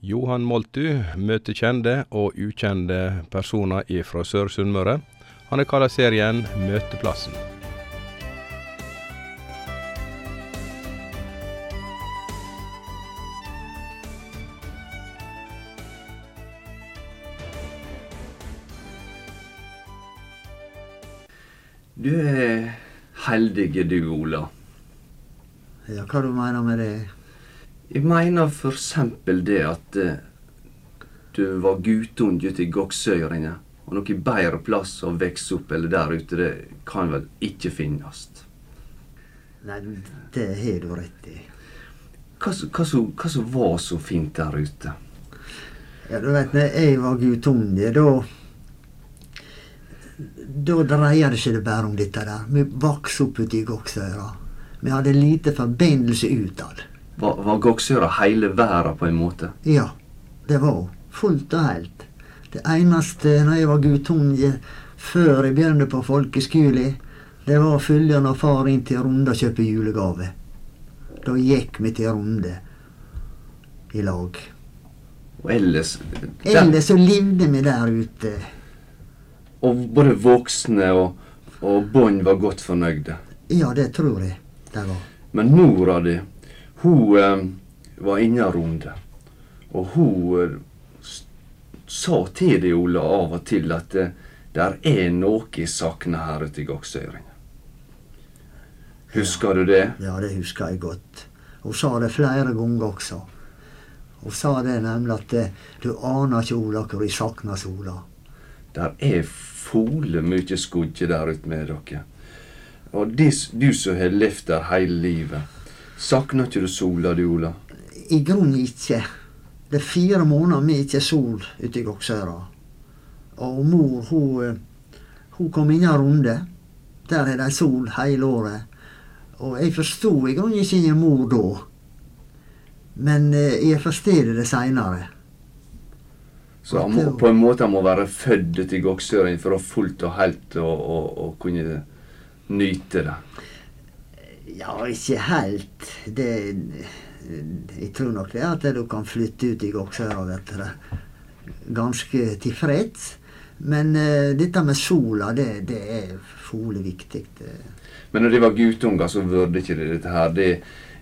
Johan Moltu møter kjente og ukjente personer ifra Sør Sunnmøre. Han har kalla serien Møteplassen. Du er heldig, du, Ola. Ja, hva du mener med det? Jeg mener eksempel det at eh, du var gutunge ute i Goksøyringa. Og noe bedre plass å vokse opp eller der ute, det kan vel ikke finnes. Nei, det har du rett i. Hva som- var så fint der ute? Ja, du vet, når jeg var guttunge, da Da dreier det seg bare om dette der. Vi vokste opp ute i Goksøyra. Vi hadde lite forbindelse utad. Var, var Goksøyra hele verden på en måte? Ja, det var hun. Fullt og helt. Det eneste når jeg var guttunge, før jeg begynte på folkeskolen, det var å følge når far inn til Runde og kjøpe julegave. Da gikk vi til Runde i lag. Og ellers der, Ellers så levde vi der ute. Og både voksne og, og bånd var godt fornøyde. Ja, det tror jeg det var. Men mora di, hun eh, var inne i runde. Og hun eh, sa til deg, Ola, av og til at det der er noe jeg savner her ute i goksøyringen. Husker du det? Ja, det husker jeg godt. Hun sa det flere ganger også. Hun sa det nemlig at eh, du aner ikke, Ola, hvor jeg savner sola. Der er fole mye skugge der ute med dere. Og de, du som har levd der hele livet, savner ikke du sola, du, Ola? I grunnen ikke. Det er fire måneder med ikke sol ute i Goksøyra. Og mor, hun, eh, hun kom inn en runde. Der er det sol hele året. Og jeg forsto i grunnen ikke mor da. Men eh, jeg forstår det seinere. Så han må, på en måte han må være født til i Goksøyring for å fullt og helt og, å kunne nyte det. Ja, ikke helt. Det Jeg tror nok det at du kan flytte ut i og være ganske tilfreds. Men uh, dette med sola, det, det er fole viktig. Det. Men når de var guttunger, så vurde ikke de dette her. De,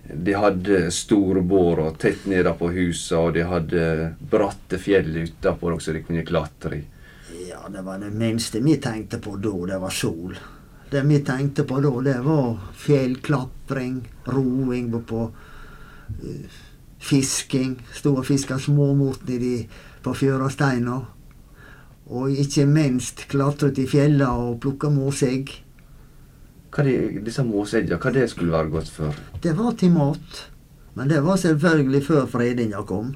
de hadde store bår og tett nede på huset, og de hadde bratte fjell utapå som de kunne klatre i. Ja, det var det minste vi tenkte på da, det var sol. Det vi tenkte på da, det var fjellklatring, roing på uh, fisking. Sto og fiska småmorten i de på fjørasteina. Og ikke minst klatret i fjella og plukka måsegg. Hva de, disse måseggene, hva det skulle være godt for? Det var til mat. Men det var selvfølgelig før fredinga kom.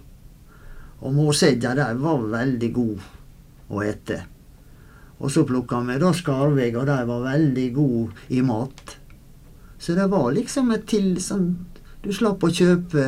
Og måsegga de var veldig gode å ete. Og så plukka vi da skarvegg, og de var veldig gode i mat. Så det var liksom et til sånn du slapp å kjøpe.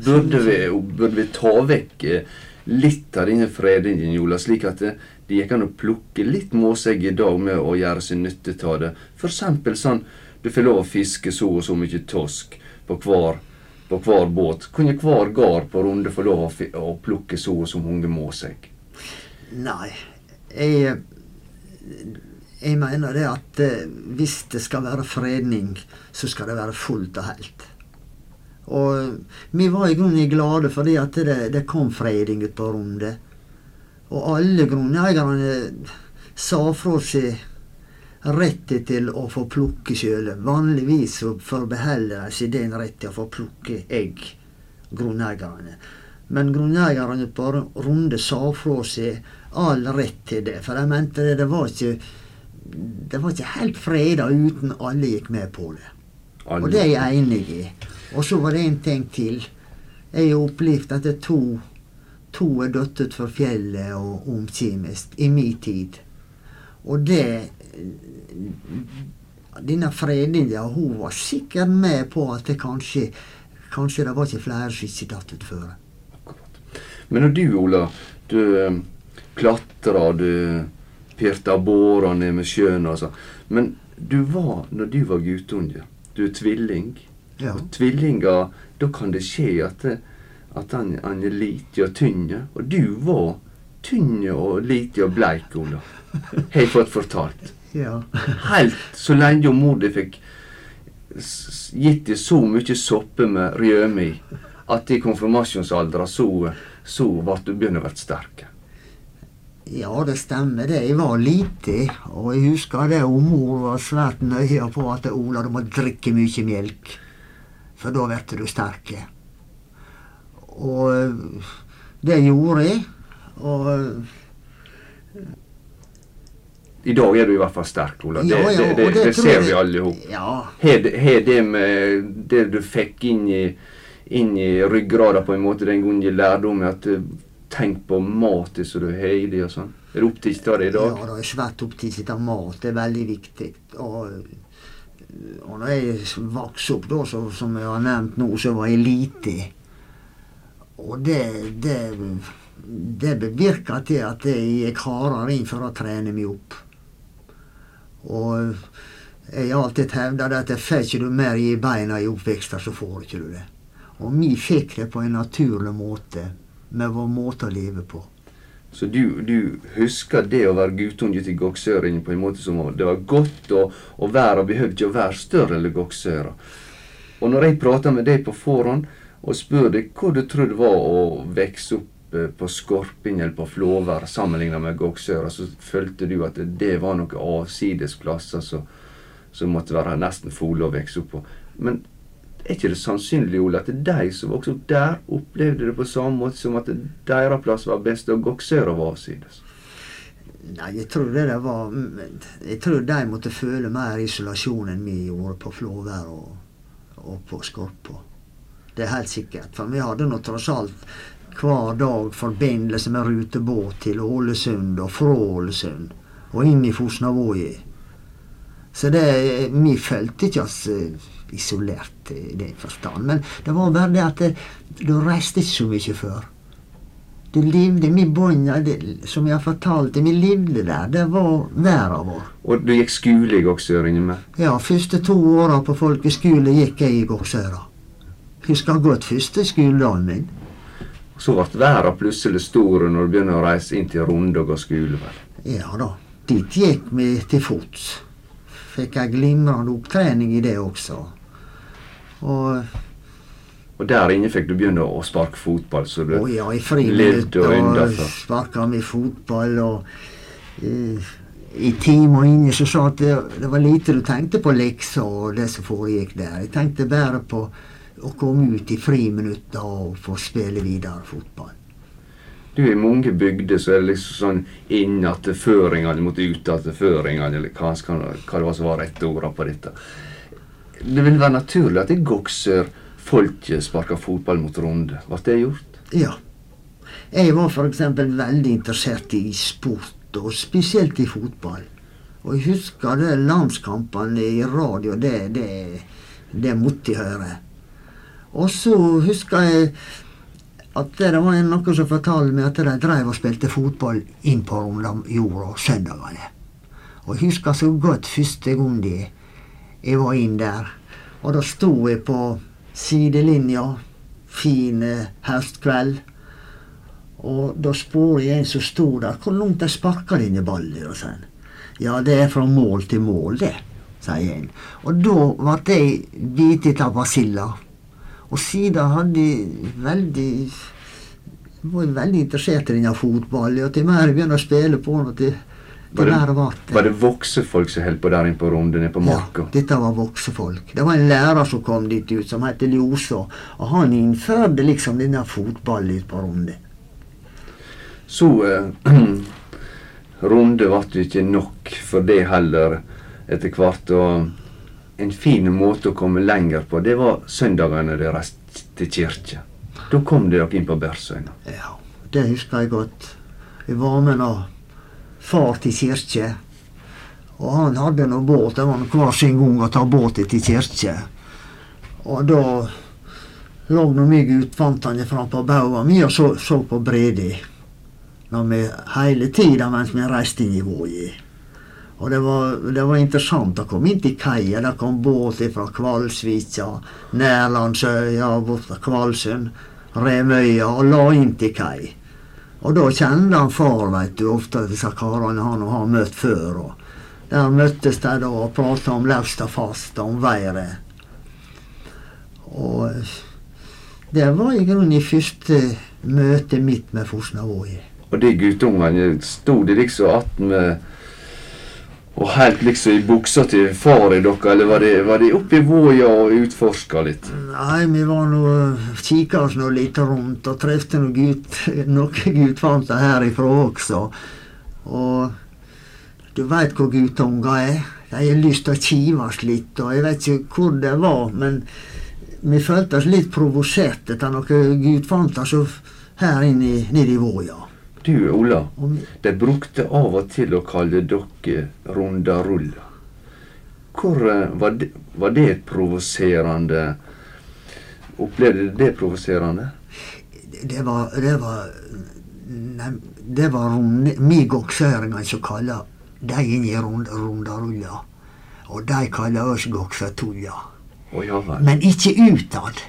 Burde vi, burde vi ta vekk eh, litt av denne fredningen, Jola, slik at det, det gikk an å plukke litt måsegg i dag med å gjøre seg nytte av det? Eksempel sånn du får lov å fiske så og så mye tosk på hver, på hver båt. Kunne hver gard på runde få lov å, å plukke så og så mange måsegg? Nei, jeg Jeg mener det at eh, hvis det skal være fredning, så skal det være fullt og helt. Og vi var i grunnen glade fordi at det, det kom fredning ut på Runde. Og alle grunneierne sa fra seg retten til å få plukke sjøl. Vanligvis så forbeholder de seg den retten til å få plukke egg, grunneierne. Men grunneierne på Runde sa fra seg all rett til det, for jeg mente det, det var ikke det var ikke helt freda uten alle gikk med på det. Alle. Og det er jeg enig i. Og så var det en ting til. Jeg har opplevd at det to, to er dødd utfor fjellet og omkommet i min tid. Og det Denne fredninga, hun var sikkert med på at det kanskje Kanskje det var ikke flere som ikke datt utfor. Men når du, Ola, du eh, klatra, du pirta båra ned med sjøen sånn. Men du var, når du var guttunge, du er tvilling. Ja. Og tvillinger, da kan det skje at, at han, han er lite og tynn. Og du var tynn og lite og bleik, Ola. Har jeg fått fortalt. Ja. Helt så lenge mor di fikk gitt deg så mye soppe med rømme i at i konfirmasjonsalderen så, så ble du begynner å bli sterk. Ja, det stemmer det. Jeg var lite, og jeg husker det og mor var svært nøye på at Ola, du må drikke mye melk, for da blir du sterk. Og eh, det gjorde jeg, og I dag er du i hvert fall sterk, Ola. Det, Ja, ja, det, det, det, det, ser vi alle sammen. Ja, Har det, med det du fikk inn i, inn i ryggrada på en måte den gangen lærdommen, at tenk på maten som du har i deg og sånn. Er du opptatt av det i dag? ja det er svært opptatt av mat. Det er veldig viktig. Og, og når jeg vokste opp, da, så, som jeg har nevnt nå, så var jeg lite. Og det, det, det bevirker til at jeg gikk hardere inn for å trene meg opp. Og jeg har alltid hevda at får ikke du mer i beina i oppveksten, så får ikke du det. Og vi fikk det på en naturlig måte, med vår måte å leve på. Så du, du husker det å være guttunge til goksøringen på en måte som Det var godt å, å være, og behøvde ikke å være større enn goksøra. Og når jeg prater med deg på forhånd og spør deg hva du tror det var å vokse opp eh, på Skorping eller på Flåvær sammenlignet med goksøra, så følte du at det var noen avsidesplasser som, som måtte være nesten fole å vokse opp på. Men er ikke det sannsynlig, Ole, at de som vokste opp der, opplevde det på samme måte som at deres plass var best, og goksører var avsides? Nei, jeg tror det der var Jeg tror de måtte føle mer isolasjon enn vi gjorde på Flåvær og, og på Skorpa. Det er helt sikkert. For vi hadde nå tross alt hver dag forbindelse med rutebåt til Ålesund og fra Ålesund og inn i Fosnavågi. Så det, vi følte ikke at eh, isolert i den forstand. Men det var bare det at du reiste ikke så mye før. Du levde med bånda, som jeg fortalte, vi levde der. Det var verden vår. Og du gikk skole i med? Ja, første to åra på folkeskole gikk jeg i Goksøra. Husker godt første skoledagen min. Så ble verden plutselig stor når du begynner å reise inn til Runde og gå skole. vel? Ja da. Dit gikk vi til fots. Fikk jeg glimrende opptrening i det også. Og Og der inne fikk du begynne å sparke fotball, så du Å ja, i friminutt og og sparka med fotball og uh, I timer inne så sa at det, det var lite du tenkte på lekser og det som foregikk der. Jeg tenkte bare på å komme ut i friminutta og få spille videre fotball. Du, I mange bygder så er det liksom sånn inn at føringene mot utatføringene, eller hva, hva det var som var rette ordene på dette. Det vil være naturlig at i Goksør folk sparker fotball mot Runde. Ble det gjort? Ja. Jeg var f.eks. veldig interessert i sport, og spesielt i fotball. Og jeg husker det landskampene i radio, det, det, det måtte jeg høre. Og så husker jeg at det var noen som fortalte meg at de drev og spilte fotball inn på jorda søndagene. Og jeg husker så godt første gang de, jeg var inn der. Og da sto jeg på sidelinja, fin eh, høstkveld. Og da spurte jeg en som sto der, hvor langt de sparker denne ballen? Sa. Ja, det er fra mål til mål, det, sier en. Og da ble jeg bitt av basilla. Og siden hadde jeg veldig var veldig interessert i denne fotballen. Og til mer jeg begynner å spille på den, og til det- ble det. Var det voksefolk som holdt på der inne på runden nede på marka? Ja, dette var voksefolk. Det var en lærer som kom dit ut, som het Ljosa. Og han innførte liksom denne fotballen ut på runde. Så eh, Runde ble jo ikke nok for det heller etter hvert. Og en fin måte å komme lenger på, det var søndagene deres til kirke. Da kom dere inn på Bersøyna. Ja, det husker jeg godt. Vi var med nå far til kirke. Og han hadde nå båt. Det var hver sin gang å ta båten til kirke. Og da lå nå vi guttfantene fram på baugen min og så, så på Bredi. Når hele tida mens vi reiste inn i Vågi. Og det var, det var interessant å komme inn til kaia. Der kom båt fra Kvalsvika, Nærlandsøya, bort fra Kvalsund. Remøya og la inn til kai. Og da kjente han far, veit du, ofte disse karene han har møtt før. og Der møttes de da og prata om laust og om været. Og eh, det var i grunnen i første møte mitt med Fosnavåg. Og de guttungene, sto de liksom attmed og helt liksom i buksa til far i dere, eller var de, var de oppe i våja og utforska litt? Nei, vi var nå kikka oss nå litt rundt og trefte noen gut, noen guttfanter herifra også. Og du veit hvor guttunger er. De har lyst til å kives litt, og jeg vet ikke hvor det var, men vi følte oss litt provosert etter noen gutfanter som her inne nede i våja. Du, Ola. De brukte av og til å kalle dere rundarulla. Hvor eh, var det, var det provoserende Opplevde du det provoserende? Det var Det var, nei, det var mi goksøringar som kaller de inn i rund, rundarulla. Og de kaller oss goksatulla. Oh, ja, Men ikke utad.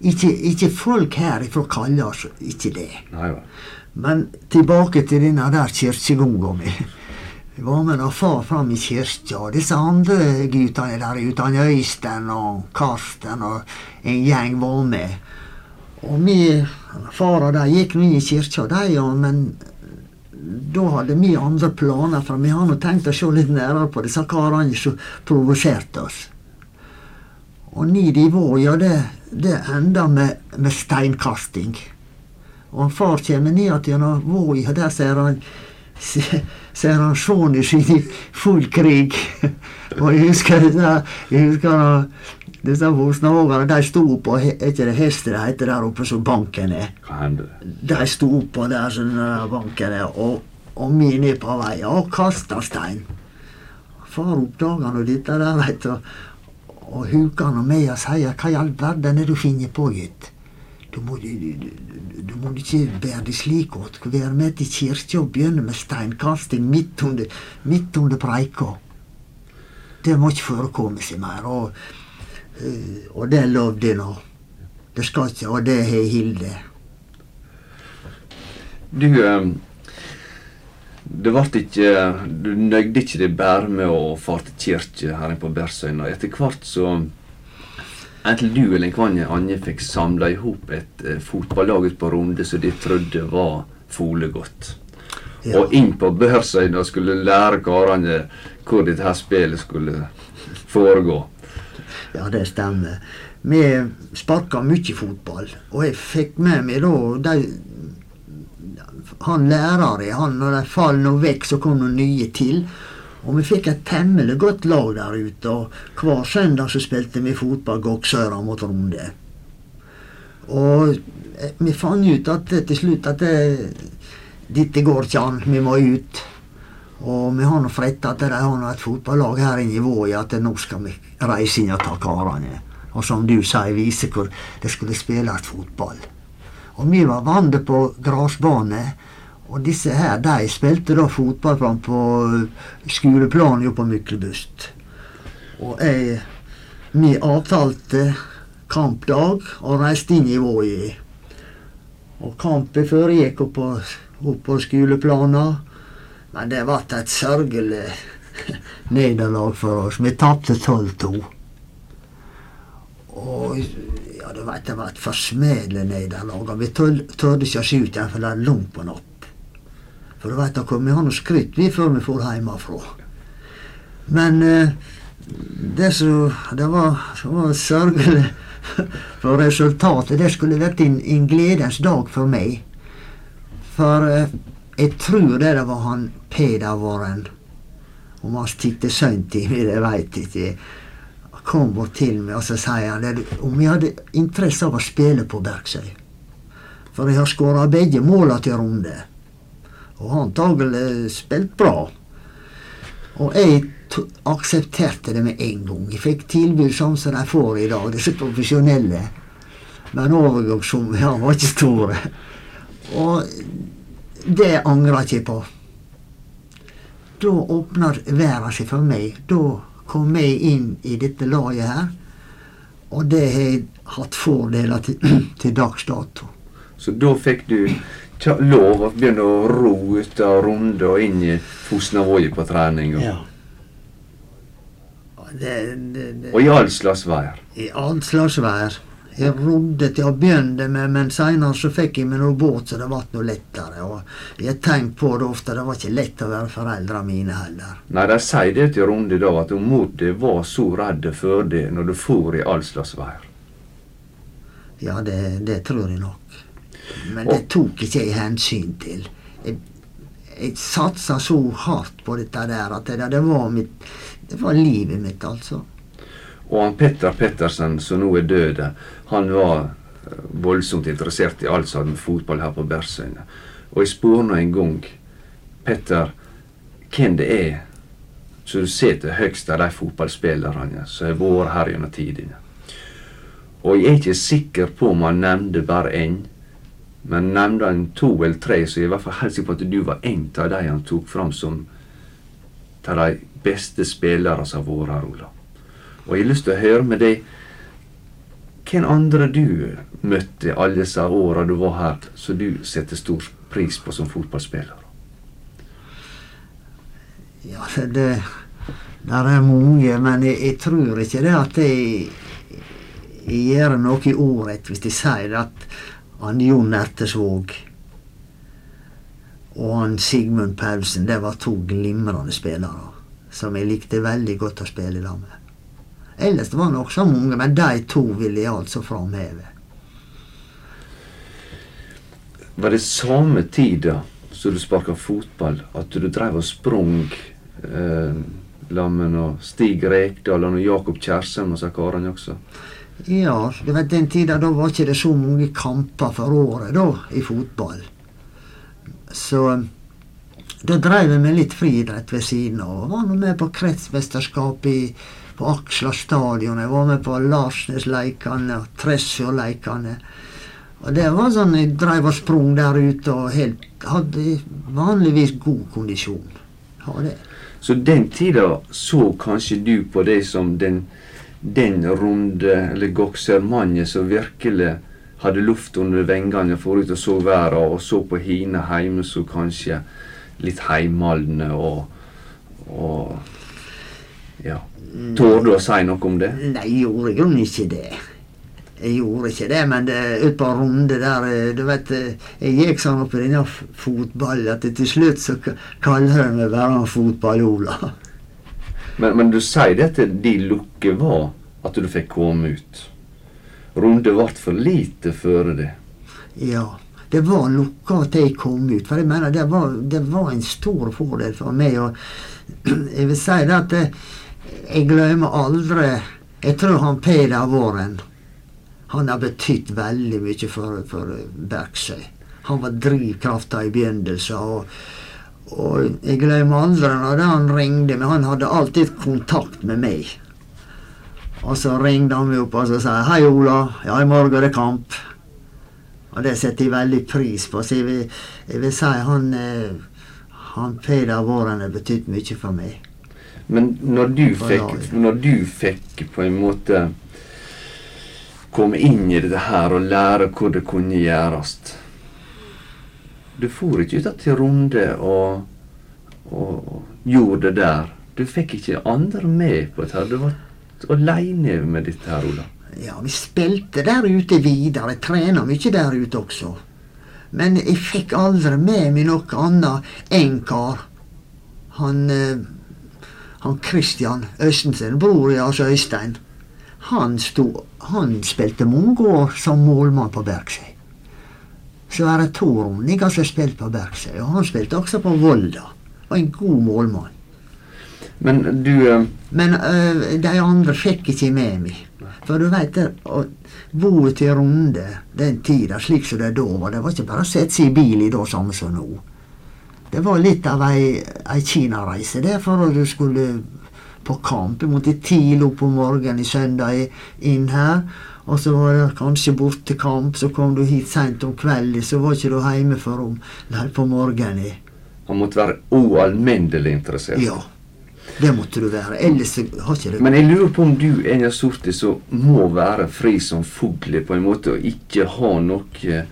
Ikke, ikke folk herifra kaller oss ikke det. Nei, ja. Men tilbake til denne der kirkegonga mi. Vi var med noen far fram i kirka, og disse andre guttene der ute, Øystein og Karsten og en gjeng var med. Og vi, far og de gikk nå i kirka, de ja, men da hadde vi andre planer, for vi hadde tenkt å se litt nærmere på disse karene som provoserte oss. Og nivået, ja, det, det enda med, med steinkasting. Og far kommer ned gjennom Voi, og der ser han ser han sønnen sin i full krig. og jeg husker disse, jeg husker disse Vosnavågene, de sto på er ikke det hester det heter der oppe som banken er? De sto på der som banken er, og, og vi ned på vei og kasta stein. Far oppdaga nå dette der, veit du, og huker nå med og sier hva i all verden er det du finner på, gutt? Du må, du, du, du må ikke det slik åt. Være med til kirka og begynne med steinkasting midt under, midt under preika. Det må ikke forekomme seg mer. Og, uh, og det lovde jeg nå. Det skal ikke, og det har Hilde. Du um, Det ble ikke Du nøyde ikke deg bare med å fare til kirke her på Bersøyna. Etter hvert så Enten du eller en annen fikk samla i hop et eh, fotballag ute på Runde som de trodde var folegodt. Ja. Og inn på Børsøyna skulle lære karene hvor dette spillet skulle foregå. Ja, det stemmer. Vi sparka mye fotball, og jeg fikk med meg da de, Han læreren, han, når de faller vekk, så kom noen nye til. Og vi fikk et temmelig godt lag der ute. Og hver søndag så spilte vi fotball Goksøra mot Runde. Og eh, vi fant ut at til slutt at det, dette går ikke an, vi må ut. Og vi har nå fretta at de har et fotballag her inne i Våg at nå skal vi reise inn og ta karene. Og som du sier, vise hvor det skulle spilles fotball. Og vi var vant på gressbane. Og disse her, de spilte da fotball fram på skoleplanen jo på Myklebust. Og jeg Vi avtalte kampdag og reiste inn i Voi. Og kampen foregikk opp opp på skoleplanen. Men det ble et sørgelig nederlag for oss. Vi tapte 12-2. Og ja, du vet, det var et forsmedelig nederlag. Vi tørde ikke å skyte, for det er langt på natt. For du veit da vi har noe skrytt vi før vi får hjemmefra. Men eh, det som det var, var sørgelig for resultatet, det skulle vært en, en, gledens dag for meg. For eh, jeg tror det, det var han Peder Våren. Om han stikte sønn i meg, det veit ikke. Kom bort til meg og så sier han om jeg hadde interesse av å spille på Bergsøy. For jeg har skåra begge måla til Runde. Og har antagelig spilt bra. Og jeg aksepterte det med en gang. Jeg fikk tilbud sånn som de får i dag, disse profesjonelle. Men overgangssumma var ikke store. Og det angrer jeg ikke på. Da åpna verden seg for meg. Da kom jeg inn i dette laget her. Og det har jeg hatt fordeler til, til dags dato. Så da fikk du tja- lov å begynne å ro ut av Runde og inn i Fosnavåg på trening. Og, Ja. Det, det, det, og i all slags vær. I all slags vær. Jeg rodde til å begynne med, men seinere så fikk jeg meg noe båt, så det ble noe lettere. Og jeg tenkte tenkt på det ofte, det var ikke lett å være foreldra mine heller. Nei, de sier det til Runde da, at mor di var så redd for det når du for i all slags vær. Ja, det, det tror jeg nok. Men det tok ikke jeg hensyn til. Jeg, jeg satsa så hardt på dette der at det, det var mitt Det var livet mitt, altså. Og han Petter Pettersen, som nå er død, han var eh, voldsomt interessert i alt som hadde med fotball her på Bersøyene. Og jeg spør nå en gang Petter hvem det er som du setter høgst av de fotballspillerne som har vært her gjennom tidene. Og jeg er ikke sikker på om han nevnte bare én, men nevnte han to eller tre, så jeg er i hvert fall helt sikker på at du var en av de han tok fram som av de beste spillere som har vært her, Ola. Og jeg har lyst til å høre med deg hvem andre du møtte alle disse åra du var her, som du setter stor pris på som fotballspiller? Ja, det Der er mange, men jeg, jeg tror ikke det at jeg, jeg gjør noe i ordrett hvis jeg sier at han Jon Ertesvåg og han Sigmund Paulsen, det var to glimrende spillere som jeg likte veldig godt å spille lag med. Ellers var det også mange, men de to ville jeg altså framheve. Var det samme tida som du sparka fotball, at du drev og sprang eh, lammen og Stig Rekdal og Jakob Kjersem og disse karene også? Ja, du vet den tida da var ikke det så mange kamper for året da i fotball. Så da drev jeg med litt friidrett ved siden av. Jeg Var nå med på kretsmesterskapet på Aksla stadion. Jeg var med på Larsnesleikane og Tresfjordleikane. Og det var sånn jeg drev og sprang der ute og helt, hadde vanligvis god kondisjon. Ja, det. Så den tida så kanskje du på det som den, den runde, eller Goksermannen, som virkelig hadde luft under vengene forut og så verden, og så på hine hjemme som kanskje litt heimaldne og, og Ja. Tør du å si noe om det? Nei, jeg gjorde jo ikke det. Jeg gjorde ikke det, men det, ut på en runde der eh, Du vet, eh, jeg gikk sånn opp i denne fotballen at til slutt så kaller de meg bare Fotball-Ola. Men, men du sier det at de lukke var at du fikk komme ut. Runde ble for lite før det. Ja. Det var lukka at jeg kom ut, for jeg mener det var, det var en stor fordel for meg. Og jeg vil si det at jeg jeg glemmer aldri Jeg tror han Peder Våren han har betydd veldig mye for, for Berksøy. Han var drivkrafta i begynnelsen. Og, og jeg glemmer aldri når han ringte, men han hadde alltid kontakt med meg. Og så ringte han meg opp og så sa 'Hei, Ola. Ja, i morgen er det kamp.' Og det setter jeg veldig pris på. Så jeg vil, jeg vil si han, eh, han Peder Våren har betydd mye for meg. Men når du fikk, når du fikk på en måte komme inn i dette her og lære hvor det kunne gjøres Du for ikke ut til Runde og, og gjorde det der. Du fikk ikke andre med på dette. Du var aleine med dette her, Ola. Ja, vi spilte der ute videre. Trena mye der ute også. Men jeg fikk aldri med meg noe annet enn kar. Han eh, han Christian Østensen, bror i altså Øystein, han, sto, han spilte år som målmann på Bergsøy. Så var det to rundinger som har spilt på Bergsøy, og han spilte også på Volda. Var en god målmann. Men du uh... Men uh, de andre fikk ikke med meg. For du veit, å bo ute i Runde den tida, slik som det da var, det var ikke bare å sette seg i bil i det samme som nå. Det var litt av ei, ei Kina-reise det, for du skulle på kamp. Du måtte tidlig opp om morgenen i søndag inn her. Og så var det kanskje bort til kamp, så kom du hit seint om kvelden, så var ikke du hjemme før om nei, på morgenen. han måtte være ualminnelig interessert. Ja. Det måtte du være. Ellers har ikke det Men jeg lurer på om du er en av sorte som må være fri som fugl på en måte, og ikke ha noe eh,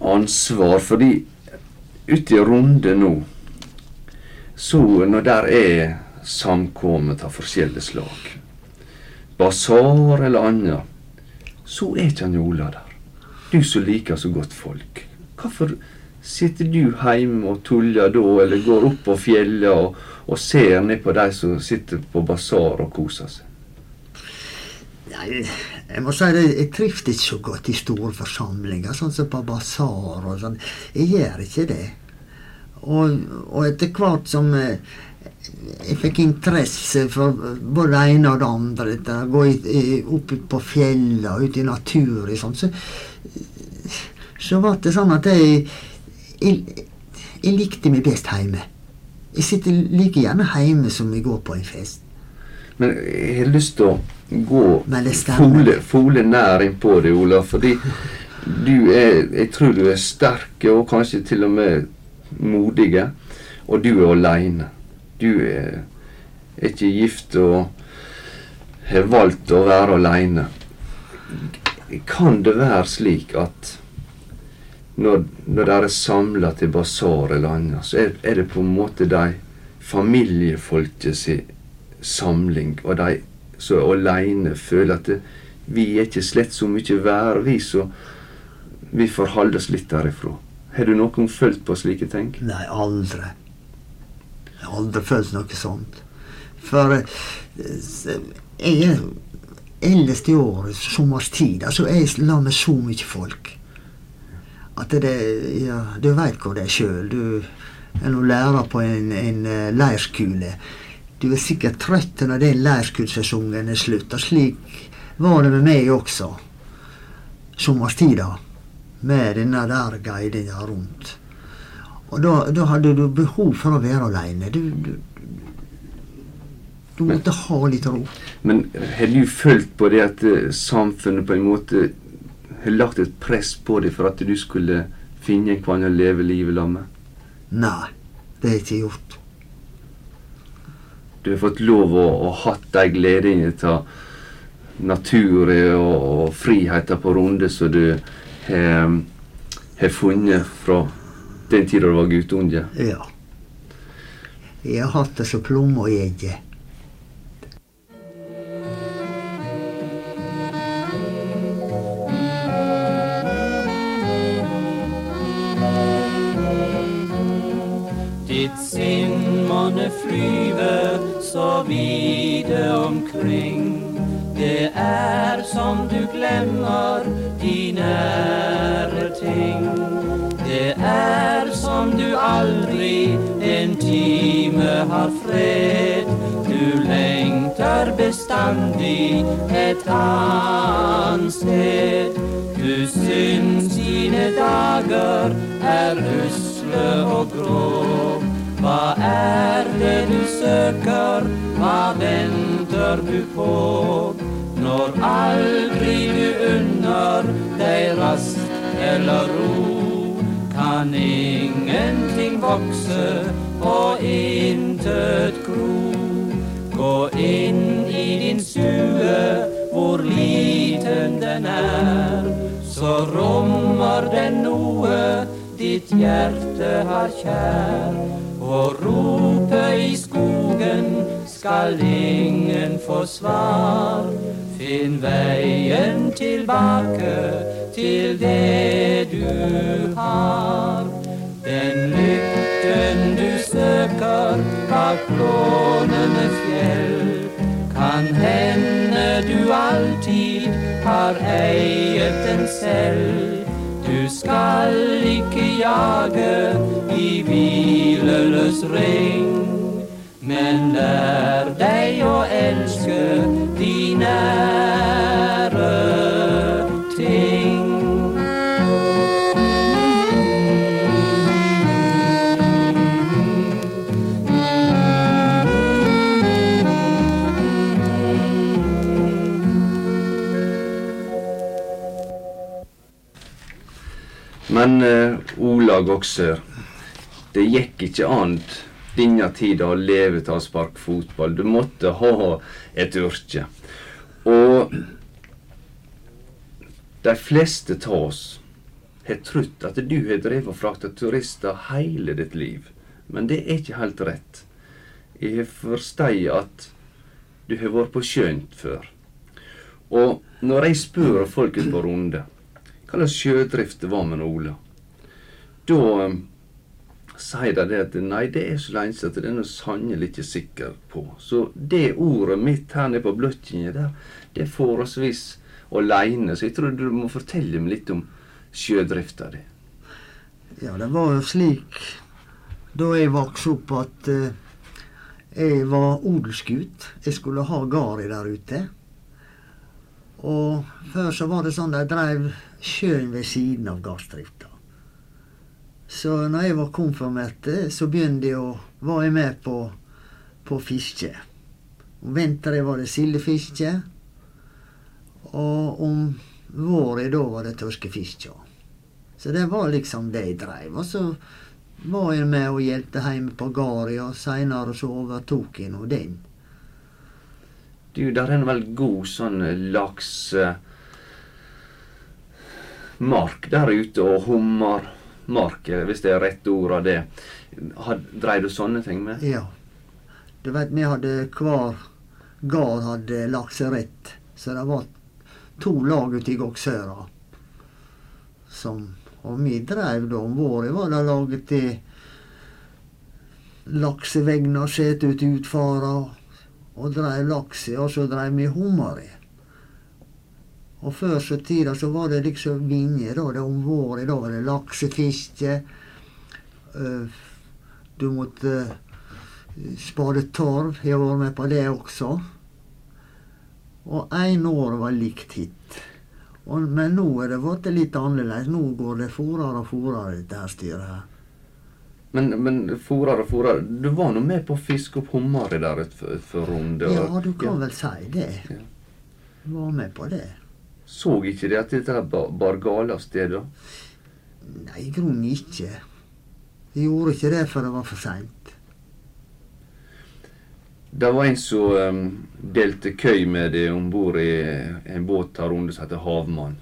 ansvar. Fordi ute i runde nå, så når der er samkommet av forskjellige slag, basar eller annet, så er ikke han Ola der. Du som liker så godt folk. Hvorfor sitter du hjemme og tuller da, eller går opp på fjellet og, og ser ned på de som sitter på basar og koser seg? Nei, jeg må si det, jeg trives ikke så godt i store forsamlinger, sånn som på basar og sånn. Jeg gjør ikke det. Og, og etter hvert som eh, jeg fikk interesse for både det ene og det andre, dette, gå opp på fjellet og ut i naturen, sånn, så, så ble det sånn at jeg, jeg, jeg likte meg best hjemme. Jeg sitter like gjerne hjemme som jeg går på en fest. Men jeg har lyst til å gå fole, fole nær innpå deg, Olav, Fordi du er Jeg tror du er sterk, og kanskje til og med modige. Og du er aleine. Du er, ikke gift og har valgt å være aleine. Kan det være slik at når, når dere er samla til basar eller annet, så er, er det på en måte de familiefolket si samling, og de som er aleine, føler at det, vi er ikke slett så mye vær, vi, så vi får holde oss litt derifra. Har du noen følt på slike ting? Nei, aldri. Jeg har aldri følt noe sånt. For eh, jeg er ellers i året, sommerstid, altså jeg er sammen med så mye folk. At det ja, Du veit hvor det er sjøl. Du er nå lærer på en, en eh, leirskule. Du er sikkert trøtt når den leirskulesesongen er slutt. Og slik var det med meg også. Sommerstida. Med denne der guidinga rundt. Og da, da hadde du behov for å være aleine. Du, du, du måtte ha litt ro. Men har du følt på det at eh, samfunnet på en måte har lagt et press på deg for at du skulle finne en kvann å leve livet sammen med? Nei, det har jeg ikke gjort. Du har fått lov å, å hatt de gledene av naturen og, og friheten på runde som du har funnet fra den tida du var guttunge. Ja. Jeg har hatt det som plomme i egget. Ditt sinn monne flyve så vide omkring. Det er som du glemmer de nære ting. Det er som du aldri en time har fred. Du lengter bestandig et annet sted. Du syns dine dager er usle og grå. Hva er det du søker, hva venter du på? Når aldri du unner deg rast eller ro, kan ingenting vokse og intet gro. Gå inn i din stue, hvor liten den er, så rommer den noe ditt hjerte har kjær. Og rope i skogen skal ingen få svar. Finn veien tilbake til det du har. Den lykken du søker bak blånende fjell, kan hende du alltid har eiet den selv. Du skal ikke jage i hvileløs ring, men lær deg å elske de nære Men Olag Ola Goksør, det gikk ikke an denne tida å leve av å sparke fotball. Du måtte ha et yrke. Og de fleste av oss har trodd at du har drevet og frakta turister hele ditt liv. Men det er ikke helt rett. Jeg har forstått at du har vært på sjøen før. Og når jeg spør folk på Runde hva slags sjødrift det var med Ola, da um, sier de det at nei, det er så lenge siden det er noe sannelig ikke sikker på. Så det ordet mitt her nede på bløtkinga der, det er forholdsvis aleine. Så jeg tror du må fortelle meg litt om sjødrifta di. Ja, det var jo slik da jeg vokste opp at eh, jeg var odelsgutt. Jeg skulle ha gård der ute. Og før så var det sånn de dreiv sjøen ved siden av gardsdrifta. Så når jeg var konfirmert, så begynte jeg å var jeg med på, på fiske. Om vinteren var det sildefiske, og om våren da var det tørskefiske. Så det var liksom det jeg dreiv. Og så var jeg med og hjelpte hjemme på gården, og seinere så overtok jeg nå den. Du, der er en vel god sånn laks... eh, mark der ute, og hummermark, hvis det er rett ord av det. Dreier du sånne ting med? Ja. Du vet, vi hadde hver gard hadde lakserett, så det var to lag ute i Goksøra. Som Og vi dreiv da om våren, var det laget til laksevegner, sett ut utfara, og dreiv laks i, og så dreiv vi hummer i. Og før så tida så var det liksom vinje, da. Det om våren, da var det laksefiske. øh, du måtte øh, spade torv. Jeg har vært med på det også. Og år var likt hit. Og, men nå er det blitt litt annerledes. Nå går det fortere og fortere, dette her styret her. Men, men forar og forar Du var nå med på å fiske opp hummer der utenfor Runde? Ja, du kan vel si det. Ja. Var med på det. Så ikke det at dette bar, gale av sted, da? Nei, i grunnen ikke. Jeg gjorde ikke det før det var for seint. Det var en som um, delte køy med det om bord i en båt her under, som heter Havmann.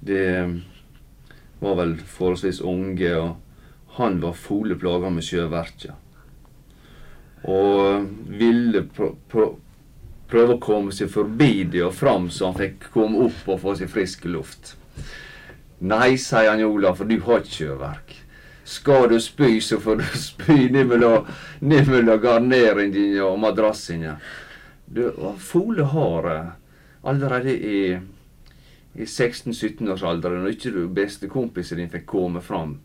Det um, var vel forholdsvis unge, og han var fole plaga med sjøverka. Og ville prø prø prøve å komme seg forbi det og fram, så han fikk komme opp og få seg frisk luft. Nei, sier han Ola, for du har ikke sjøverk. Skal du spy, så får du spy ned mellom garneringen og madrassen Fole har eh, allerede i, i 16-17-årsalderen, når ikke du bestekompisen din fikk komme fram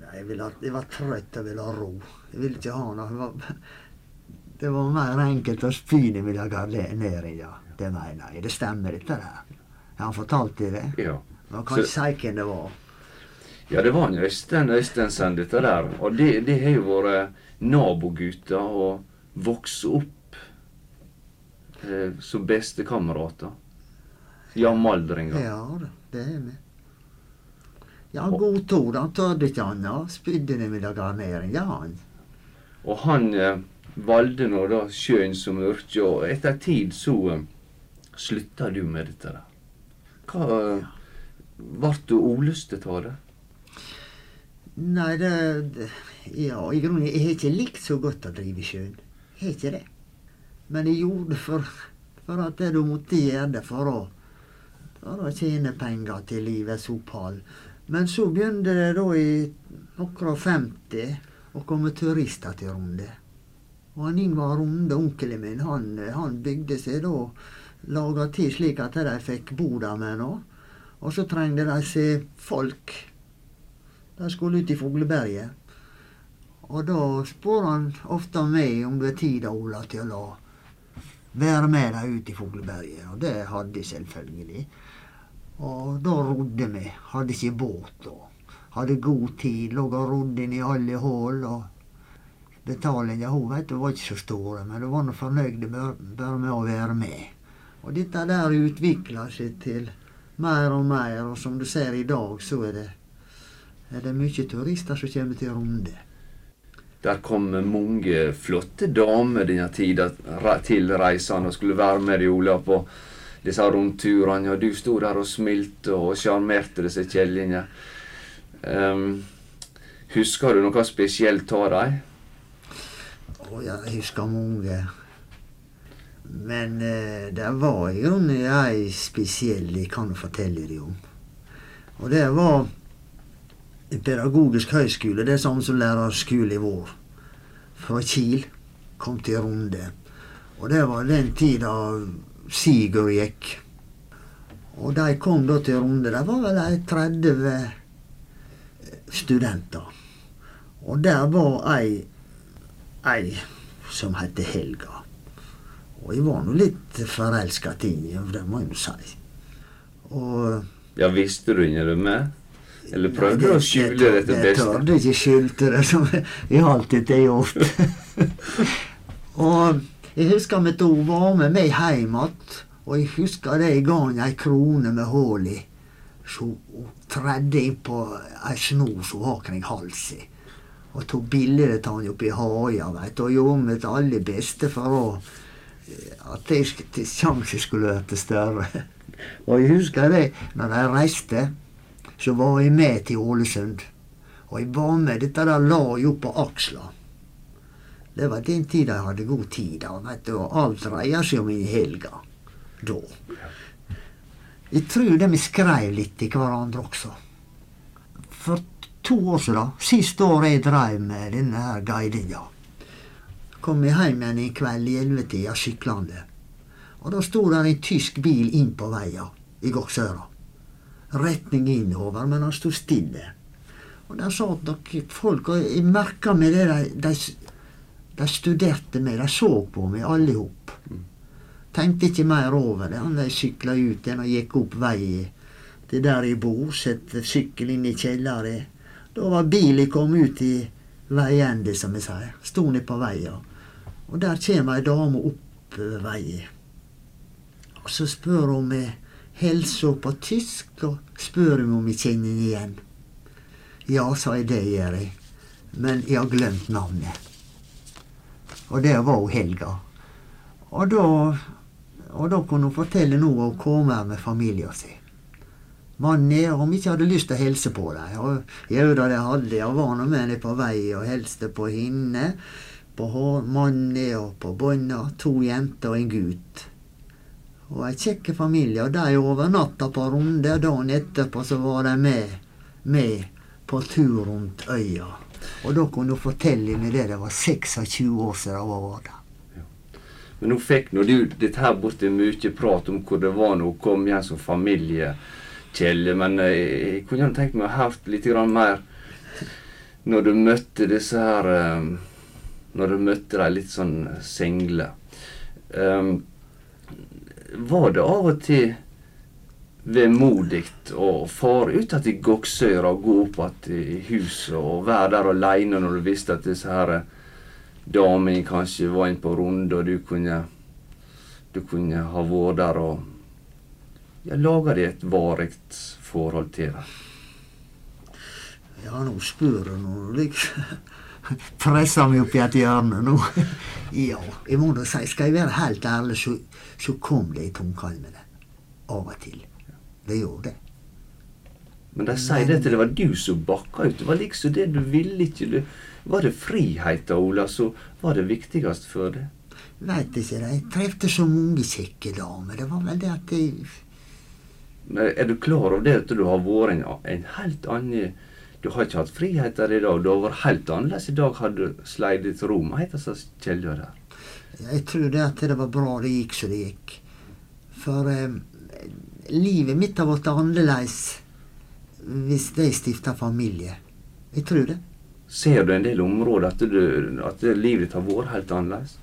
Nei, Jeg, ville, jeg var trøtt og ville ha ro. Jeg ville ikke ha noe. Det var, mer enkelt å spyne med jeg ville ha. Ja. Det mener jeg. Det stemmer, dette der. Har han fortalt deg det. Ja. Hva kan ikke si hvem det var. Ja, det var en Øystein Øystensen, dette der. Og det, det har jo vært nabogutter og vokse opp eh, som bestekamerater. Jamaldringer. Ja da, det er vi. Ja, godtok det. Han tørde ikke annet. Spydde ned med garnering. Ja, han. Og han eh, valgte nå da sjøen som yrke, og etter tid så eh, slutta du med dette da. Hva Ble du olustet av det? Nei, det, det Ja, i grunnen Jeg har ikke likt så godt å drive i sjøen. Jeg har ikke det. Men jeg gjorde det for, for at du måtte gjøre det for å, for å tjene penger til livets opphold. Men så begynte det da i akkurat 50 å komme turister til Runde. Og han Ingvar Runde, onkelen min, han, han bygde seg da laga til slik at de fikk bo der med nå. Og så trengte de seg folk. De skulle ut i Fugleberget. Og da spør han ofte meg om det er tid, Ola, til å være med dem ut i Fugleberget. Og det hadde jeg selvfølgelig. Og da rodde vi. Hadde ikke båt og hadde god tid. Lå og rodde inn i alle hull. Betalinga hun vet var ikke så store, men hun var nå fornøyd bare med å være med. Og dette der utvikla seg til mer og mer, og som du ser i dag, så er det, er det mye turister som kommer til Runde. Der kom mange flotte damer denne tida til reisende og skulle være med deg, Ola, på disse rundturene. Og du sto der og smilte og sjarmerte disse kjellingene. Um, husker du noe spesielt av dem? Og jeg husker mange. Men eh, det var jo ei spesiell jeg kan fortelle deg om. Og det var en pedagogisk høyskole. Det er samme som lærerskole i vår. Fra Kiel. Kom til Runde. Og det var den tida Sigurd gikk. Og de kom da til Runde. Det var vel ei 30 studenter. Og der var ei ei som heter Helga. Og jeg var nå litt forelska i henne, det må jeg jo si. Og Ja, visste du ikke det med? Eller prøvde du å skjule det til Jeg beste? tørde ikke skjulte det, som jeg alltid har gjort. og jeg husker at hun var med meg hjem igjen, og jeg husker det jeg ga henne ei krone med hull i. Så hun tredde inn på ei snor som hun har kring halsen. Og tok bilder av han oppi haia, veit du, og gjorde mitt aller beste for å at sk- til sjansen skulle bli større. Og jeg husker det, når jeg reiste, så var jeg med til Ålesund. Og jeg var med, dette der la jeg opp på aksla. Det var den tida jeg hadde god tid, da, vet du, og alt dreier seg om i helga. Da. Jeg tror de skrev litt til hverandre også. For to år siden, siste år jeg drev med denne her guidinga, kom jeg hjem igjen en kveld i ellevetida syklende. Og da sto der en tysk bil inn på veia i Goksøra. Retning innover, men han sto stille. Og der satt nok folk, og jeg merka med det de, de, de studerte meg, de så på meg alle hop. Tenkte ikke mer over det. Han de sykla ut igjen og gikk opp veien til der jeg bor, sette sykkel inn i kjelleren. Da var bilen kommet ut i veiende, som jeg sier. Sto nede på veia. Og der kommer ei dame opp veien. Og så spør hun meg helsa på tysk, og spør om jeg kjenner henne igjen. Ja, sa jeg, det gjør jeg. Men jeg har glemt navnet. Og det var hun Helga. Og da, og da kunne hun fortelle noe om kommer med familien sin. Mannen om ikke hadde lyst til å hilse på dem. Og jo da, det hadde jeg. Var nå med dem på vei og hilste på henne. På mannen og på bånda. To jenter og en gutt. Og ei kjekk familie. Og de overnatta på Runde. Dagen etterpå så var de med, med på tur rundt øya. Og da kunne hun fortelle meg det. Det var 26 år siden hun var der. Men nå fikk nå du dette her borti mye prat om hvor det var når hun kom hjem som familie. Kjell, men eh, jeg kunne gjerne tenkt meg å hørt litt mer når du møtte disse her eh, Når du møtte de litt sånn single. Um, var det av og til vemodig å fare ut til Goksøyra og gå opp igjen i huset og være der aleine når du visste at disse her eh, damene kanskje var inne på runde, og du kunne du kunne ha vært der og ja, lager deg et varig forhold til. Ja, nå spør du nå liksom Presser meg opp i et hjørne nå. Ja, jeg må da si, skal jeg være helt ærlig, så, så kom det i tungkalmene. Av og til. Det gjorde det. Men de sier det til det var du som bakka ut. Det var liksom det du ville ikke. Var det friheten, Ola, som var det viktigste for deg? Veit ikke, jeg trefte så mange kjekke damer. Det var vel det at jeg er du klar over det at du har vært en, en helt annen Du har ikke hatt friheter i dag. Du har vært helt annerledes i dag. Hadde du sleidet til Roma, heter det Kjellja der. Jeg tror det at det var bra det gikk som det gikk. For eh, livet mitt har blitt annerledes hvis de stifter familie. Jeg tror det. Ser du en del områder at, du, at livet ditt har vært helt annerledes?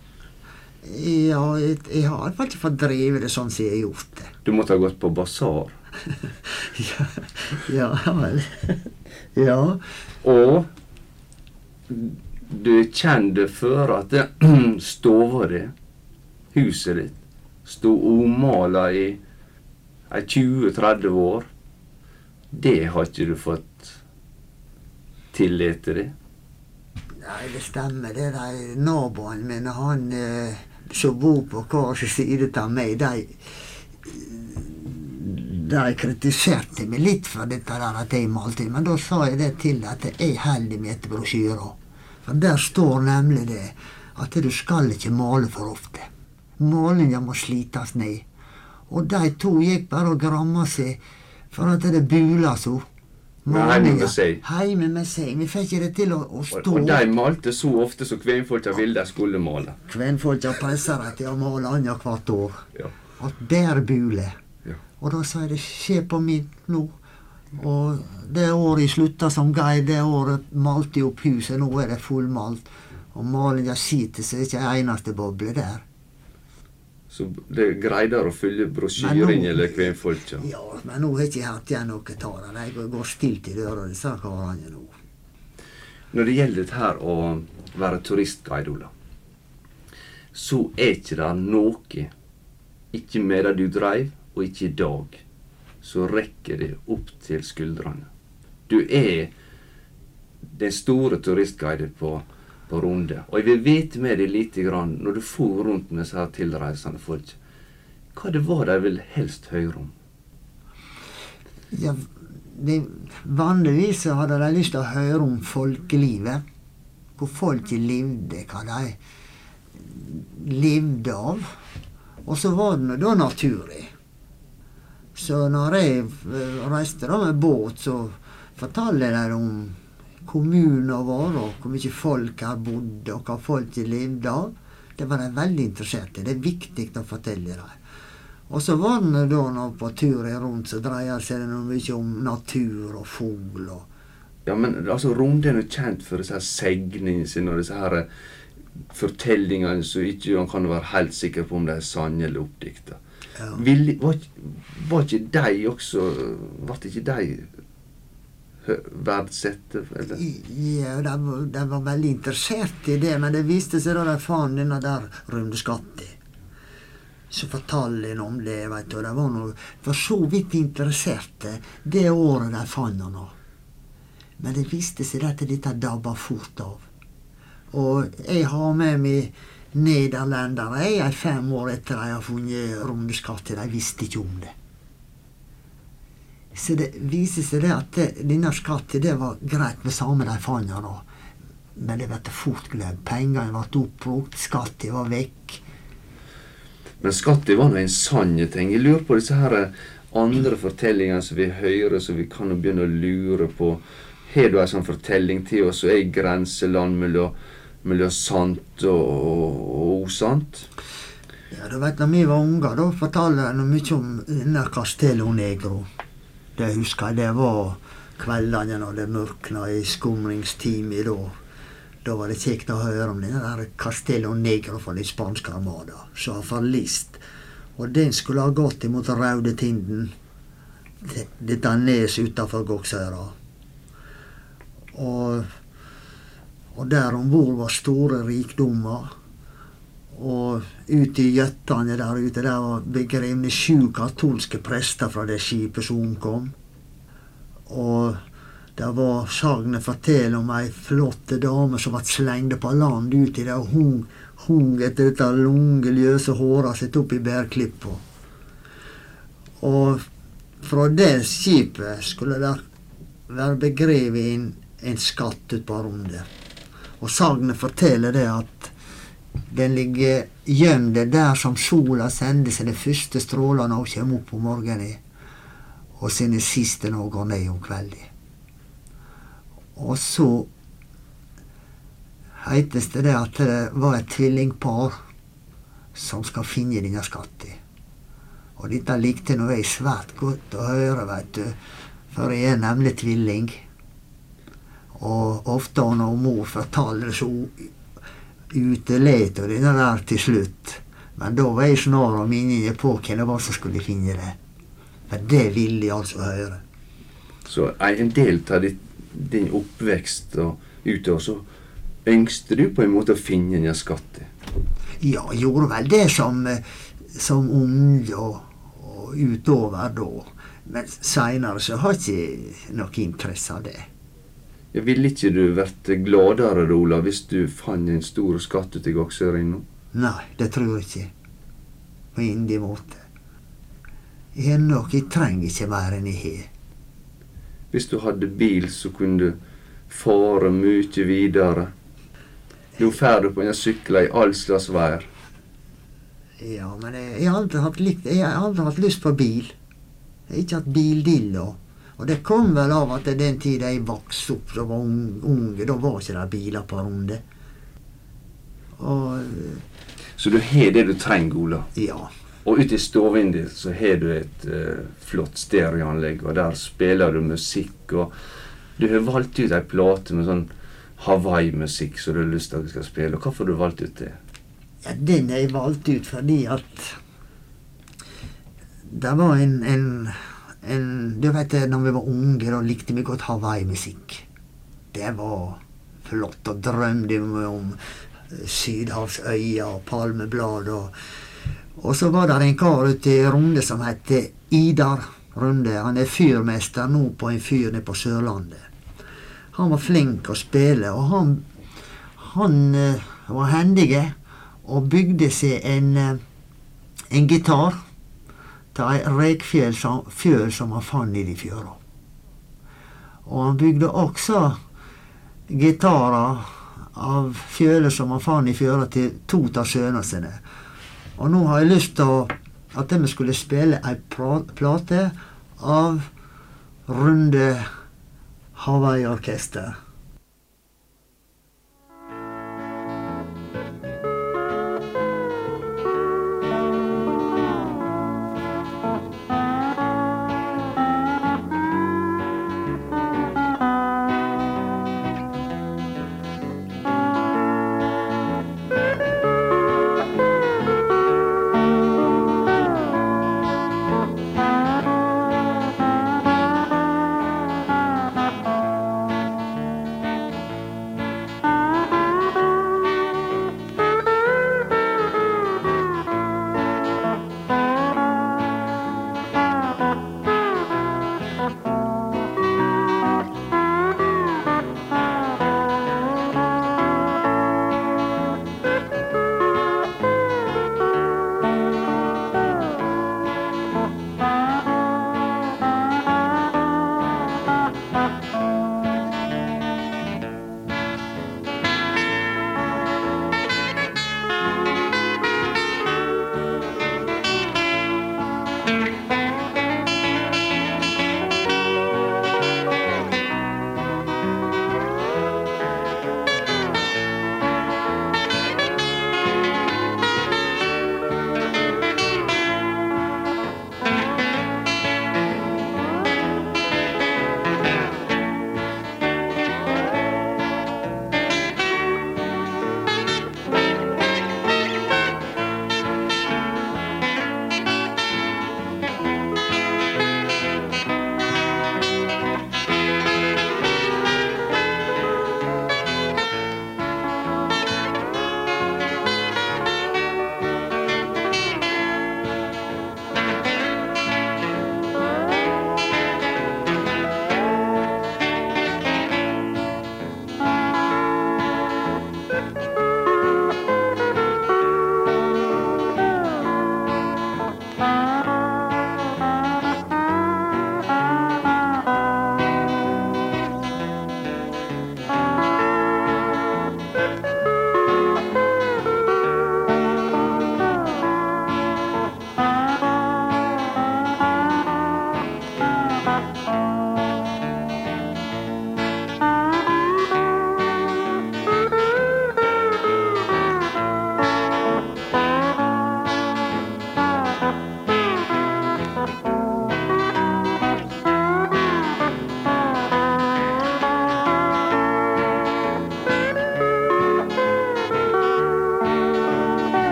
Ja, jeg, jeg har fall ikke fått drevet det sånn som jeg har gjort det. Du måtte ha gått på basar. ja, ja vel. ja. Og du kjente før at stova di, huset ditt, sto omala i 20-30 år. Det har ikke du fått tillit til det. Nei, det stemmer. Det er de naboene mine, han eh, som bor på hver sin side av meg, de de kritiserte meg litt for dette der at jeg malte, men da sa jeg det til at jeg holder meg etter brosjyra. For der står nemlig det at du skal ikke male for ofte. Malinga må slites ned. Og de to gikk bare og gramma seg for at det bula så. Men heime med seg. Heime med seg. Vi fikk ikke det til å, å stå. og de malte så ofte som kvenfolka ville de skulle male. Kvenfolka presser dem til å male annethvert år. Ja. At der bule. Og da sa jeg det skjer på min nå. Og det året jeg slutta som guide, det året malte jeg opp huset. Nå er det fullmalt. Og malinga sitter, så det er ikke ei eneste boble der. Så det greide å følge brosjyren eller kvenfolka. Ja, men nå har jeg ikke hatt igjen noe av det. Jeg går- stilt i døra, disse karene nå. Når det gjelder dette her å være turistguide, Ola, så er ikke det noe, ikke medan du dreiv, og ikke i dag, så rekker det opp til skuldrene. Du er den store turistguiden på, på Runde. Og jeg vil vite med deg lite grann, når du for rundt med disse tilreisende folk, hva det var de ville helst høre om. Ja, de, vanligvis hadde de lyst til å høre om folkelivet. Hvor folket levde, hva de levde av. Og så var det da naturlig. Så når jeg eh, reiste da med båt, så fortalte de om kommunen vår, og hvor mye folk her bodde, og hva folket levde av. Det var de veldig interessert i. Det er viktig å fortelle dem. Og så var det da når på turen rundt, så dreier seg det mye om natur og fugl og Ja, men altså, Runde er jo kjent for disse her segningene sine og disse her eh, fortellingene som ikke man kan være helt sikker på om de er sanne eller oppdikta. Ja. Vil- Var, var ikke de også Ble ikke de verdsette, eller? Ja, de, var- de var veldig interessert i det, men det viste seg da de fant denne der Rune Skatti. Så fortalte han om det, vet du. De var noe, for så vidt interesserte det året de fant han. Men det viste seg at dette dabba fort av. Og jeg har med meg nederlendere er fem år etter de har funnet Rune Skatti. De visste ikke om det. Så det viser seg det at det, denne skatten det var greit med samme de fant den. Men det ble fort glemt. Pengene ble oppbrukt, skatten var vekk. Men skatten var nå en sannhet. Jeg lurer på disse her andre fortellingene som vi hører, som vi kan begynne å lure på. Har du ei sånn fortelling til oss som er i grenseland mellom, mellom sant og, og, og usant? Ja, du vet, når vi var unger, da fortalte han mye om denne Castello Negro. Det husker jeg, det var kveldene når det mørkna i skumringstimen da. Da var det kjekt å høre om denne der Castello Negro fra den spanske armada, som har forlist. Og den skulle ha gått imot røde Tinden, det- dette nes utafor Goksøyra. Og, og der om bord var store rikdommer. Og ute i gjøttene der ute der var begrevne sju katolske prester fra det skipet som omkom. Og det var sagnet forteller om ei flotte dame som ble slengt på land uti der og hung, hung etter dette lange, løse håret sitt opp i bærklippa. Og fra det skipet skulle det være begrevet en, en skatt ut på Runde. Og sagnet forteller det at den ligger gjemt der som sola sender sine første stråler når hun kommer opp om morgenen, og sine siste når hun går ned om kvelden. Og så heites det at det var et tvillingpar som skal finne denne skatten. Og dette likte nå jeg svært godt å høre, veit du, for jeg er nemlig tvilling. Og ofte når mor fortalte så utelet og denne der til slutt. Men da var jeg snar og minnet på hvem det var som skulle finne det. For det ville jeg altså høre. Så en del av din oppvekst og utover, så ønskte du på en måte å finne denne skatten. Ja, jeg gjorde vel det som, eh, som ung og, og utover da. Men seinere så har jeg ikke noe interesse av det. Ville ikke du vært gladere, Ola, hvis du fant en stor skatt ute i Goksøyringa? Nei, det tror jeg ikke. På ingen måte. Jeg har nok, jeg trenger ikke mer enn jeg har. Hvis du hadde bil, så kunne du fare mye videre. Nå fer du på en sykkel i all slags vær. Ja, men jeg, jeg, har aldri hatt jeg har aldri hatt lyst på bil. Jeg har ikke hatt bildilla. Og det kom vel av at den tida jeg vokste opp som var ung- unge, da var ikke det biler på runde. Og Så du har det du trenger, Ola. ja. Og ute i stuen så har du et uh, flott stereoanlegg, og der spiller du musikk. Og du har valgt ut ei plate med sånn Hawaii-musikk som du har lyst til at du skal spille. Og hvorfor har du valgt ut det? Ja, den har jeg valgt ut fordi at det var en, en, en Du vet, når vi var unge, da likte vi godt Hawaii-musikk. Det var flott. Og drømte om eh, sydhavsøyer og palmeblad. Og, og så var det en kar ute i Runde som het Idar Runde. Han er fyrmester nå på en fyr nede på Sørlandet. Han var flink å spille, og han, han eh, var hendig og bygde seg en, eh, en gitar til ei rekfjøl som, som han fant nedi fjøra. Og han bygde også gitarer av fjøler som han fant i fjøra til to av sønnene sine. Og nå har jeg lyst til at vi skulle spille ei plate av Runde Hawaii-orkester.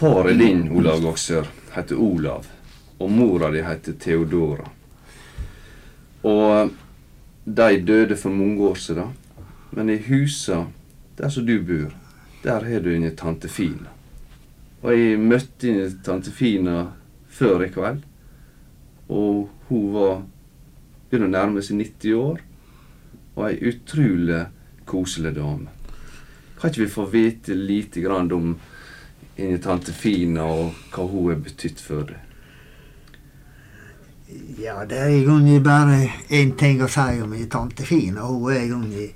Faren din, Olav Goksør, heter Olav, og mora di heter Theodora. Og de døde for mange år siden. Men i husa der som du bor, der har du en tante Fina. Og jeg møtte en tante Fina før i kveld. Og hun var begynner å nærme seg 90 år. Og ei utrolig koselig dame. Kan ikke vi få vite lite grann om inni tante Fina og hva hun har betydd for deg? Ja, det er i grunnen bare én ting å si om min tante Fina. Hun er i grunnen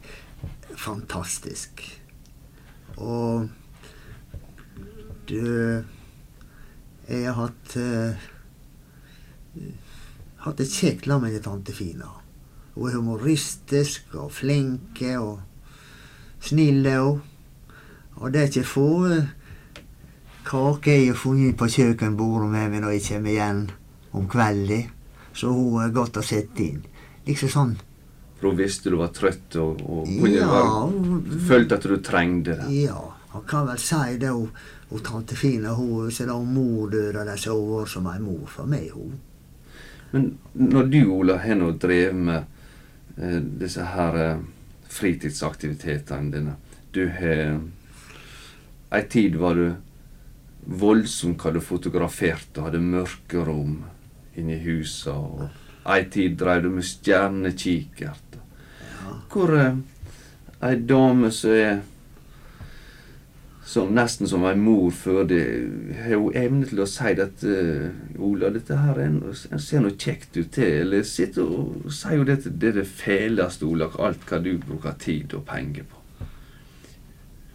fantastisk. Og du Jeg har hatt uh, hatt det kjekt sammen med tante Fina. Hun er humoristisk og flink og snill. Og, og det er ikke få uh, er har funnet på kjøkkenbordet med meg når jeg kommer igjen om kvelden. Så hun er godt å sette inn. Liksom sånn. For hun visste du var trøtt og, og Ja, hun- følte at du trengte det. Ja, han kan vel si det. Hun, hun tante Fina hun, så da mor døde, så har hun som ei mor for meg. hun. Men når du, Ola, har nå drevet med eh, disse her eh, fritidsaktivitetene dine Du har Ei tid var du voldsomt hva du fotograferte og hadde mørkerom inni husa. Og ei tid drev du med stjernekikkert. Hvor eh, ei dame som er som nesten som ei mor før det har hun evne til å si at uh, Ola, dette her er en, en ser noe kjekt ut til. Eller sitter og sier jo det det er det fæleste, Ola, alt hva du bruker tid og penger på.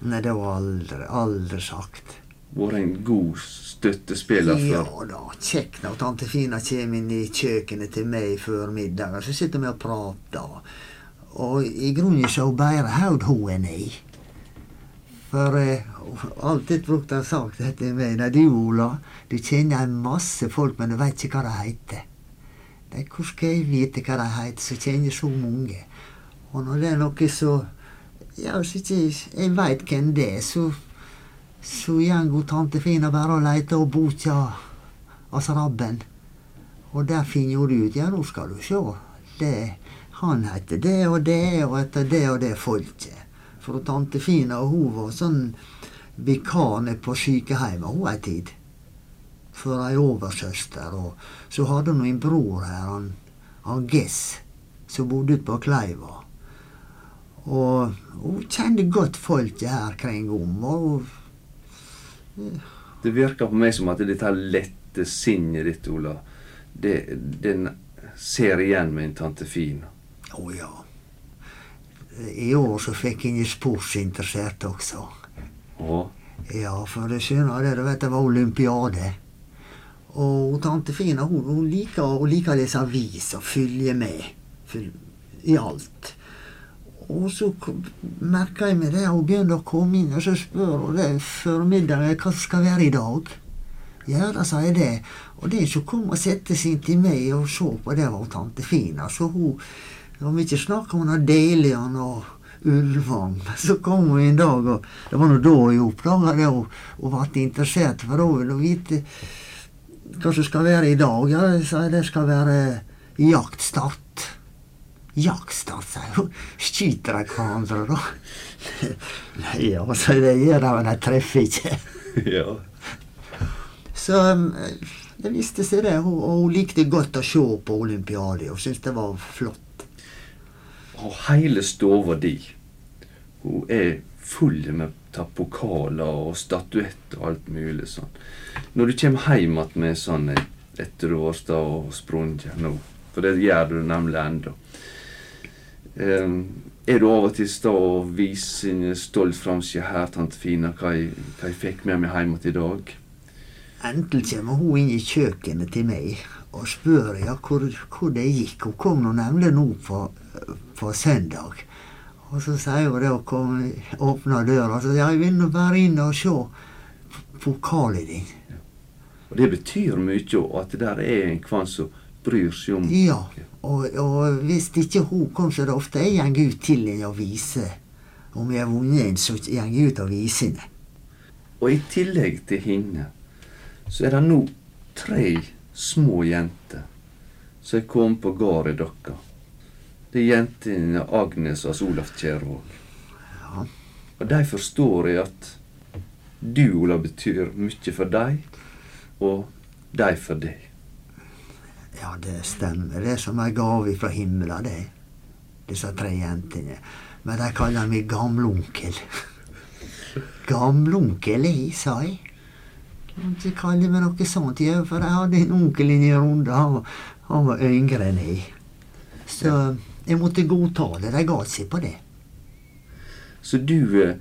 Nei, det var aldri, aldri sagt. Vært en god støttespiller Ja da, kjekt når tante Fina kommer inn i kjøkkenet til meg før middag, og så sitter vi og prater. Og i grunnen så er bare haud hun enn jeg. For eh, alltid brukte han sagt dette til meg. Nei, du Ola, du kjenner en masse folk, men du veit ikke hva de heter. Nei, hvor skal jeg vite hva de heter, som kjenner så mange? Og når det er noe så Ja, hvis ikke jeg veit hvem det er, så så hun tante Fina bare og leiter opp bokja av Rabben. Og der finner hun ut Ja, nå skal du sjå. Han heter det og det, og etter det og det folket. For tante Fina og hun var sånn vikarene på sykehjemmet hun ei tid. For ei oversøster. Og så hadde hun en bror her, han, han Gess, som bodde ute på Kleiva. Og hun kjente godt folket her kring om. og Det virker på meg som at dette lette sinnet ditt, Ola, det, den ser igjen med en tante Fin. Å ja. I år så fikk jeg en sportsinteressert også. Oh. Ja, for det skjønner det, du vet det var olympiade. Og tante Fina hun, hun liker å lese avis og følge med i alt. Og så merka jeg meg det, hun begynte å komme inn, og så spør hun det før middagen hva skal være i dag. Ja, da sa jeg det. Og det som kom og sette seg inntil meg og se på, det var tante Fina. Så hun Om ikke snakker om Delian og Ulvang, så kom hun en dag, og det var nå da jeg oppdaga det, og, og ble interessert, for da ville hun vite hva som skal være i dag. Ja, jeg sa det skal være jaktstart. Jaktstart, sier hun. Skyter de hverandre, da? Nei, altså, det gjør de, men de treffer ikke. ja. Så det viste seg det, og og hun likte godt å se på olympiade, og syntes det var flott. Og hele stova di, hun er full med pokaler og statuetter og alt mulig sånn. Når du kommer hjem igjen med sånn etter du har stått og sprunget nå, for det gjør du nemlig ennå, er du av og til å og vise sin stolt framside her, tante Fina, hva jeg, hva jeg fikk med meg hjem i dag? Enten kommer hun inn i kjøkkenet til meg og spør ja, hvor, hvor det gikk. Hun kom nå nemlig nå på, på søndag. Og så sier hun det og kom, åpner døra og så sier jeg vil nå bare inn og se pokalen din. Og det betyr mye, at det der er en kvann som bryr seg om Ja, og, og hvis ikke hun kom, så er det ofte jeg går ut til henne og viser. Om jeg har vunnet en, så går jeg ut og viser henne. Og i tillegg til henne, så er det nå tre små jenter som er kommet på gården deres. Det er jentene Agnes og Olaf Kjærvåg. Ja. Og de forstår jeg at du, Ola, betyr mye for dem, og de for deg. Ja, det stemmer. Det er som ei gave fra himmelen, det. Disse tre jentene. Men de kaller meg gamleonkel. Gamleonkel, sa jeg. Kan ikke kalle meg noe sånt, jeg, for jeg hadde en onkel inni Runde. Han, var- han var yngre enn jeg. Så jeg måtte godta det. De ga seg på det. Så du eh,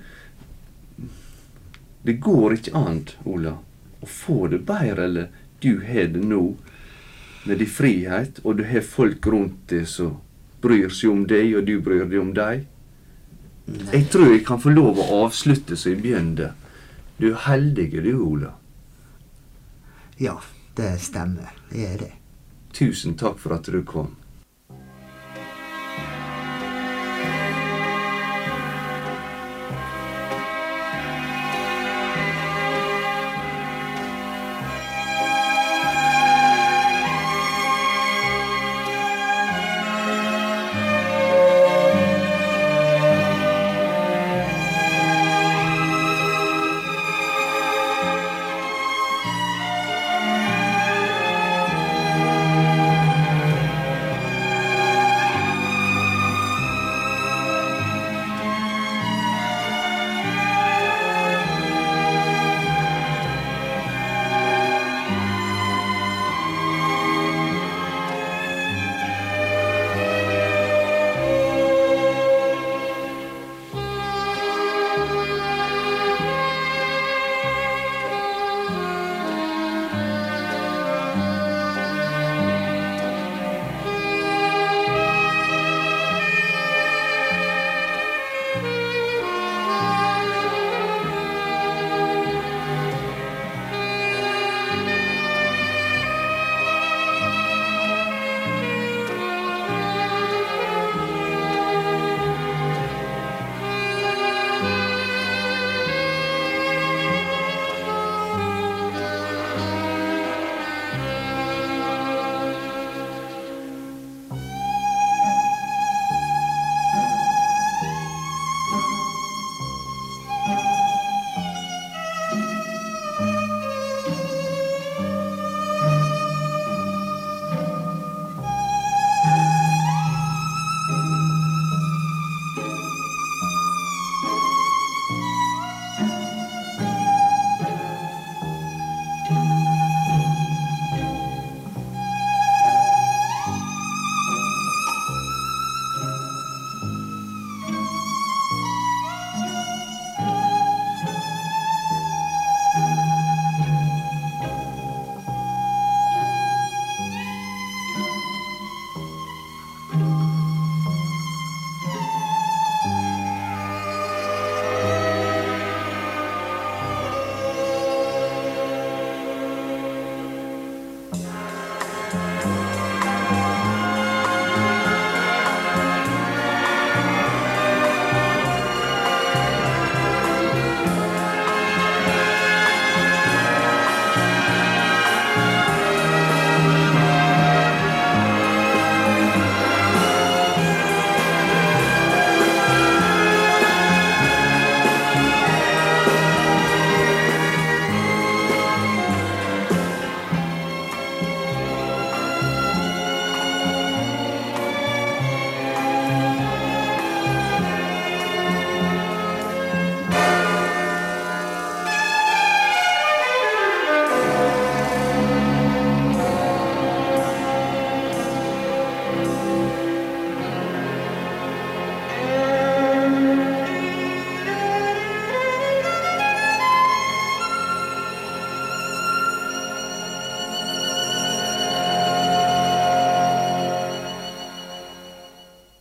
Det går ikke an, Ola, å få det bedre eller du har det nå, med din frihet, og du har folk rundt deg som bryr seg om deg, og du bryr deg om dem. Jeg tror jeg kan få lov å avslutte som jeg begynte. Du er heldig, du, Ola. Ja, det stemmer. Jeg er det. Tusen takk for at du kom.